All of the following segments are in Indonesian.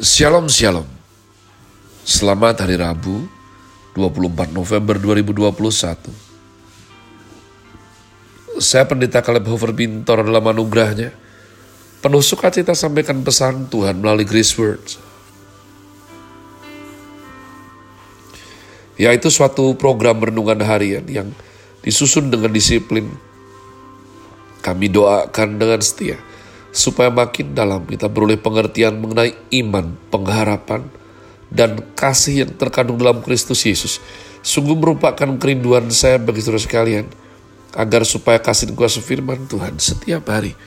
Shalom Shalom. Selamat hari Rabu 24 November 2021 Saya pendeta Caleb Hofer Bintor dalam anugerahnya. Penuh sukacita sampaikan pesan Tuhan melalui Grace Words. Yaitu suatu program renungan harian yang disusun dengan disiplin. Kami doakan dengan setia supaya makin dalam kita beroleh pengertian mengenai iman, pengharapan, dan kasih yang terkandung dalam Kristus Yesus. Sungguh merupakan kerinduan saya bagi saudara sekalian, agar supaya kasih kuasa firman Tuhan setiap hari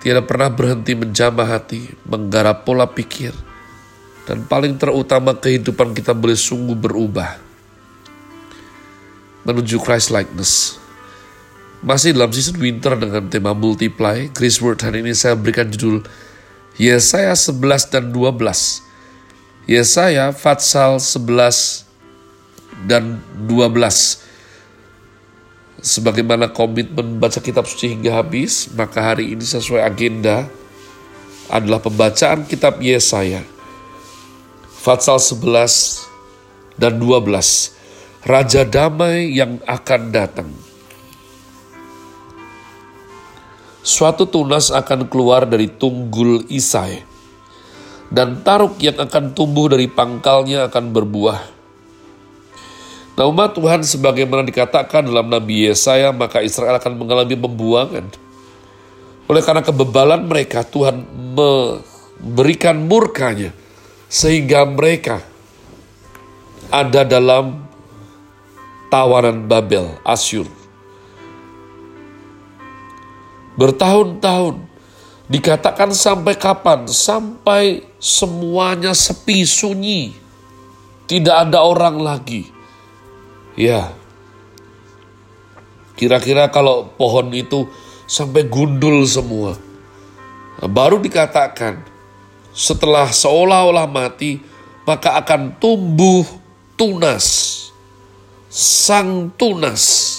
tidak pernah berhenti menjamah hati, menggarap pola pikir, dan paling terutama kehidupan kita boleh sungguh berubah menuju Christ likeness masih dalam season winter dengan tema multiply, Grace Word hari ini saya berikan judul Yesaya 11 dan 12. Yesaya Fatsal 11 dan 12. Sebagaimana komitmen baca kitab suci hingga habis, maka hari ini sesuai agenda adalah pembacaan kitab Yesaya. Fatsal 11 dan 12. Raja damai yang akan datang. Suatu tunas akan keluar dari tunggul Isai, dan taruk yang akan tumbuh dari pangkalnya akan berbuah. Nah umat Tuhan sebagaimana dikatakan dalam Nabi Yesaya, maka Israel akan mengalami pembuangan. Oleh karena kebebalan mereka, Tuhan memberikan murkanya, sehingga mereka ada dalam tawanan Babel, Asyur bertahun-tahun. Dikatakan sampai kapan? Sampai semuanya sepi sunyi. Tidak ada orang lagi. Ya. Kira-kira kalau pohon itu sampai gundul semua. Baru dikatakan setelah seolah-olah mati maka akan tumbuh tunas. Sang tunas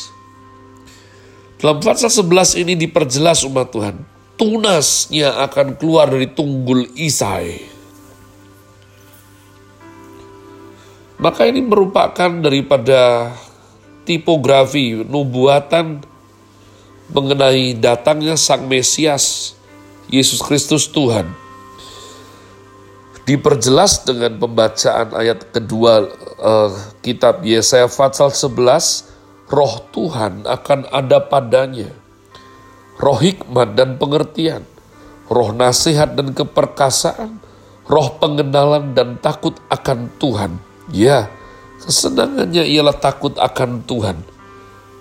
dalam pasal 11 ini diperjelas umat Tuhan. Tunasnya akan keluar dari tunggul Isai. Maka ini merupakan daripada tipografi nubuatan mengenai datangnya Sang Mesias, Yesus Kristus Tuhan. Diperjelas dengan pembacaan ayat kedua uh, kitab Yesaya Fatsal 11 roh Tuhan akan ada padanya. Roh hikmat dan pengertian, roh nasihat dan keperkasaan, roh pengenalan dan takut akan Tuhan. Ya, kesenangannya ialah takut akan Tuhan.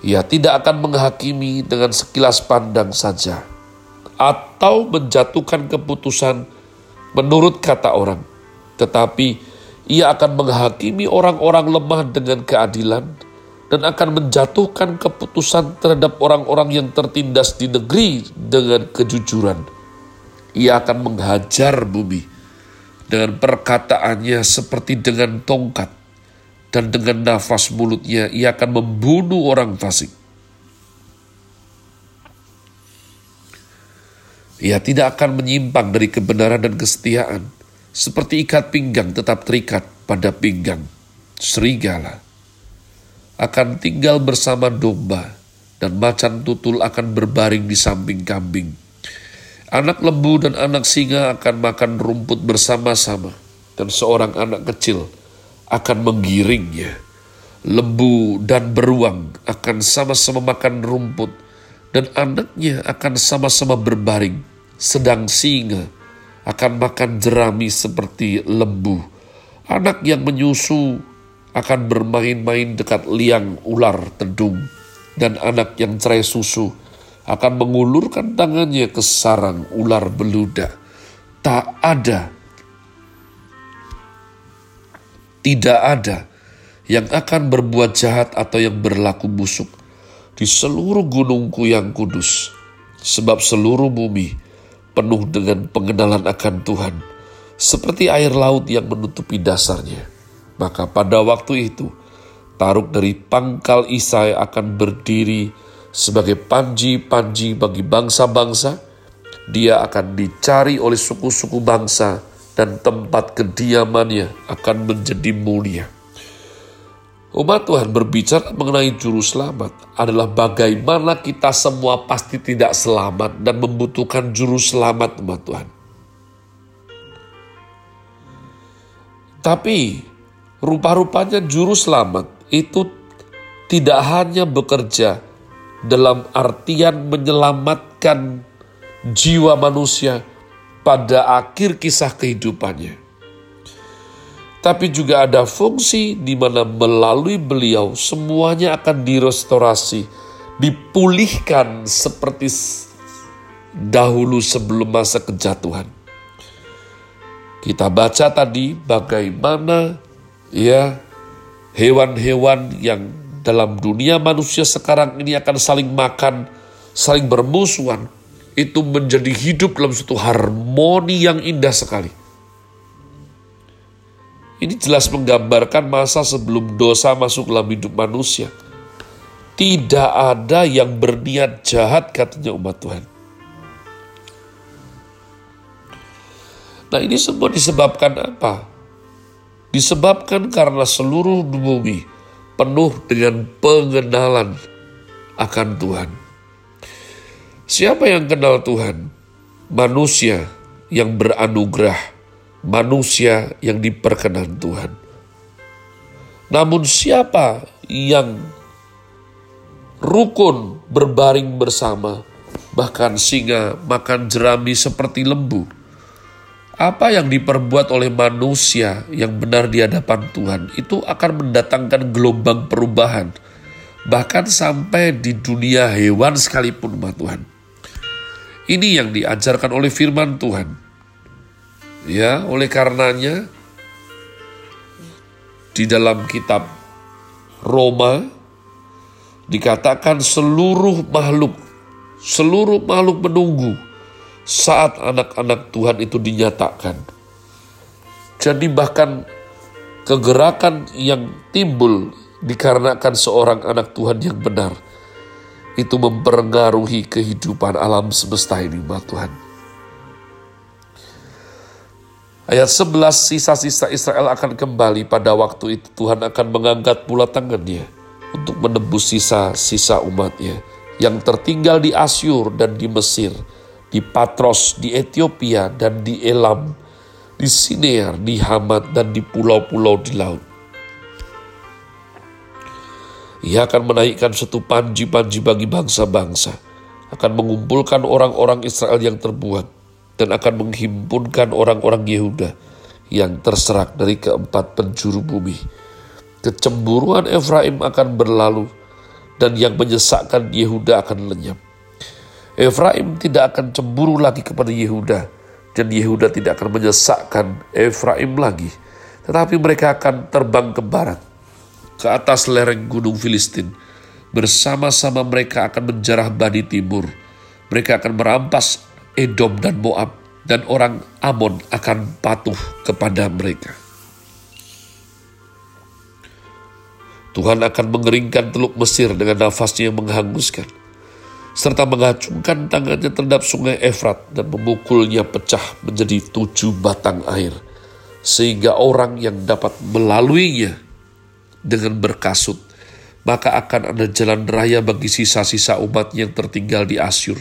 Ia tidak akan menghakimi dengan sekilas pandang saja, atau menjatuhkan keputusan menurut kata orang, tetapi ia akan menghakimi orang-orang lemah dengan keadilan dan akan menjatuhkan keputusan terhadap orang-orang yang tertindas di negeri dengan kejujuran. Ia akan menghajar bumi dengan perkataannya seperti dengan tongkat dan dengan nafas mulutnya ia akan membunuh orang fasik. Ia tidak akan menyimpang dari kebenaran dan kesetiaan, seperti ikat pinggang tetap terikat pada pinggang serigala akan tinggal bersama domba, dan macan tutul akan berbaring di samping kambing. Anak lembu dan anak singa akan makan rumput bersama-sama, dan seorang anak kecil akan menggiringnya. Lembu dan beruang akan sama-sama makan rumput, dan anaknya akan sama-sama berbaring, sedang singa akan makan jerami seperti lembu. Anak yang menyusu akan bermain-main dekat liang ular tedung, dan anak yang cerai susu akan mengulurkan tangannya ke sarang ular beluda. Tak ada, tidak ada yang akan berbuat jahat atau yang berlaku busuk di seluruh gunungku yang kudus, sebab seluruh bumi penuh dengan pengenalan akan Tuhan, seperti air laut yang menutupi dasarnya. Maka pada waktu itu, Taruk dari pangkal Isai akan berdiri sebagai panji-panji bagi bangsa-bangsa. Dia akan dicari oleh suku-suku bangsa dan tempat kediamannya akan menjadi mulia. Umat Tuhan berbicara mengenai juru selamat adalah bagaimana kita semua pasti tidak selamat dan membutuhkan juru selamat umat Tuhan. Tapi rupa-rupanya juru selamat itu tidak hanya bekerja dalam artian menyelamatkan jiwa manusia pada akhir kisah kehidupannya tapi juga ada fungsi di mana melalui beliau semuanya akan direstorasi, dipulihkan seperti dahulu sebelum masa kejatuhan. Kita baca tadi bagaimana ya hewan-hewan yang dalam dunia manusia sekarang ini akan saling makan, saling bermusuhan, itu menjadi hidup dalam suatu harmoni yang indah sekali. Ini jelas menggambarkan masa sebelum dosa masuk dalam hidup manusia. Tidak ada yang berniat jahat katanya umat Tuhan. Nah ini semua disebabkan apa? Disebabkan karena seluruh bumi penuh dengan pengenalan akan Tuhan. Siapa yang kenal Tuhan? Manusia yang beranugerah manusia yang diperkenan Tuhan. Namun siapa yang rukun berbaring bersama, bahkan singa makan jerami seperti lembu. Apa yang diperbuat oleh manusia yang benar di hadapan Tuhan itu akan mendatangkan gelombang perubahan. Bahkan sampai di dunia hewan sekalipun, Tuhan. Ini yang diajarkan oleh firman Tuhan Ya, oleh karenanya di dalam kitab Roma dikatakan seluruh makhluk seluruh makhluk menunggu saat anak-anak Tuhan itu dinyatakan. Jadi bahkan kegerakan yang timbul dikarenakan seorang anak Tuhan yang benar itu mempengaruhi kehidupan alam semesta ini, Tuhan. Ayat 11, sisa-sisa Israel akan kembali pada waktu itu Tuhan akan mengangkat pula tangannya untuk menebus sisa-sisa umatnya yang tertinggal di Asyur dan di Mesir, di Patros, di Ethiopia dan di Elam, di Sinear, di Hamat dan di pulau-pulau di laut. Ia akan menaikkan satu panji-panji bagi bangsa-bangsa, akan mengumpulkan orang-orang Israel yang terbuat, dan akan menghimpunkan orang-orang Yehuda yang terserak dari keempat penjuru bumi. Kecemburuan Efraim akan berlalu dan yang menyesakkan Yehuda akan lenyap. Efraim tidak akan cemburu lagi kepada Yehuda dan Yehuda tidak akan menyesakkan Efraim lagi. Tetapi mereka akan terbang ke barat, ke atas lereng gunung Filistin. Bersama-sama mereka akan menjarah Bani Timur. Mereka akan merampas Edom dan Moab, dan orang Amon akan patuh kepada mereka. Tuhan akan mengeringkan teluk Mesir dengan nafasnya yang menghanguskan, serta mengacungkan tangannya terhadap sungai Efrat dan memukulnya pecah menjadi tujuh batang air, sehingga orang yang dapat melaluinya dengan berkasut, maka akan ada jalan raya bagi sisa-sisa umat yang tertinggal di Asyur,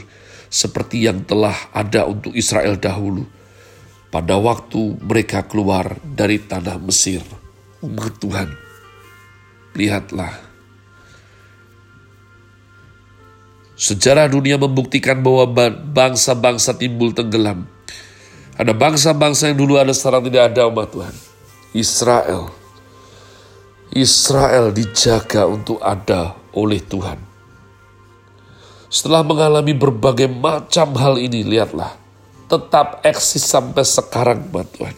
seperti yang telah ada untuk Israel dahulu pada waktu mereka keluar dari tanah Mesir. Umat Tuhan, lihatlah. Sejarah dunia membuktikan bahwa bangsa-bangsa timbul tenggelam. Ada bangsa-bangsa yang dulu ada sekarang tidak ada umat Tuhan. Israel. Israel dijaga untuk ada oleh Tuhan. Setelah mengalami berbagai macam hal ini, lihatlah, tetap eksis sampai sekarang, Tuhan.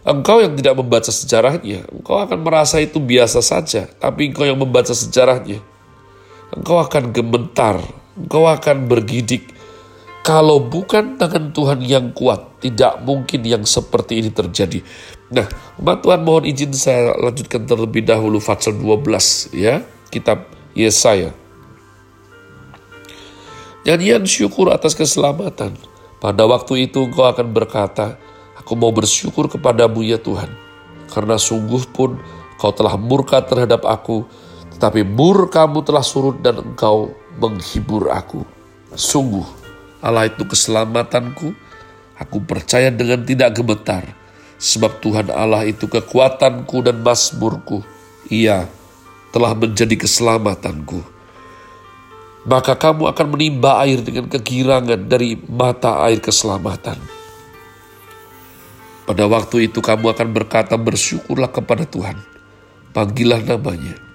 Engkau yang tidak membaca sejarahnya, engkau akan merasa itu biasa saja. Tapi engkau yang membaca sejarahnya, engkau akan gemetar, engkau akan bergidik. Kalau bukan tangan Tuhan yang kuat, tidak mungkin yang seperti ini terjadi. Nah, umat Tuhan mohon izin saya lanjutkan terlebih dahulu Fatsal 12 ya, kitab Yesaya. Nyanyian syukur atas keselamatan Pada waktu itu engkau akan berkata, Aku mau bersyukur kepadamu ya Tuhan, karena sungguh pun kau telah murka terhadap aku, tetapi murkamu telah surut dan engkau menghibur aku. Sungguh, Allah itu keselamatanku, aku percaya dengan tidak gemetar, sebab Tuhan Allah itu kekuatanku dan masmurku. Ia telah menjadi keselamatanku. Maka kamu akan menimba air dengan kegirangan dari mata air keselamatan. Pada waktu itu kamu akan berkata bersyukurlah kepada Tuhan. Panggillah namanya.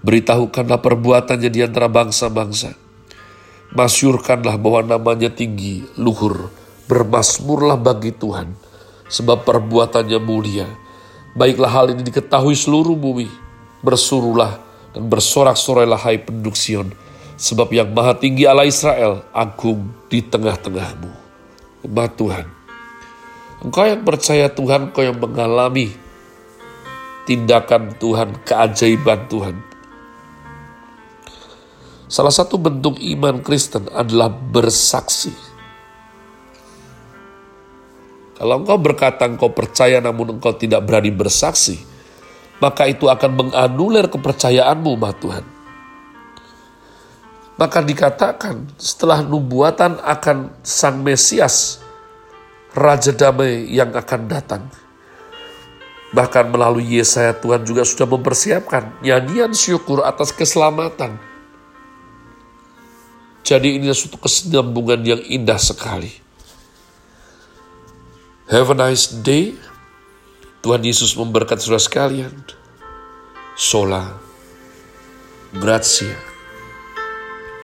Beritahukanlah perbuatannya di antara bangsa-bangsa. Masyurkanlah bahwa namanya tinggi, luhur, bermasmurlah bagi Tuhan, sebab perbuatannya mulia. Baiklah hal ini diketahui seluruh bumi. Bersuruhlah dan bersorak-sorailah hai penduduk Sion, sebab yang maha tinggi Allah Israel agung di tengah-tengahmu. Umat Tuhan, engkau yang percaya Tuhan, engkau yang mengalami tindakan Tuhan, keajaiban Tuhan, Salah satu bentuk iman Kristen adalah bersaksi. Kalau engkau berkata engkau percaya namun engkau tidak berani bersaksi, maka itu akan menganulir kepercayaanmu, umat Tuhan. Maka dikatakan setelah nubuatan akan Sang Mesias, Raja Damai yang akan datang. Bahkan melalui Yesaya Tuhan juga sudah mempersiapkan nyanyian syukur atas keselamatan jadi ini suatu kesinambungan yang indah sekali. Have a nice day. Tuhan Yesus memberkati saudara sekalian. Sola. Grazie.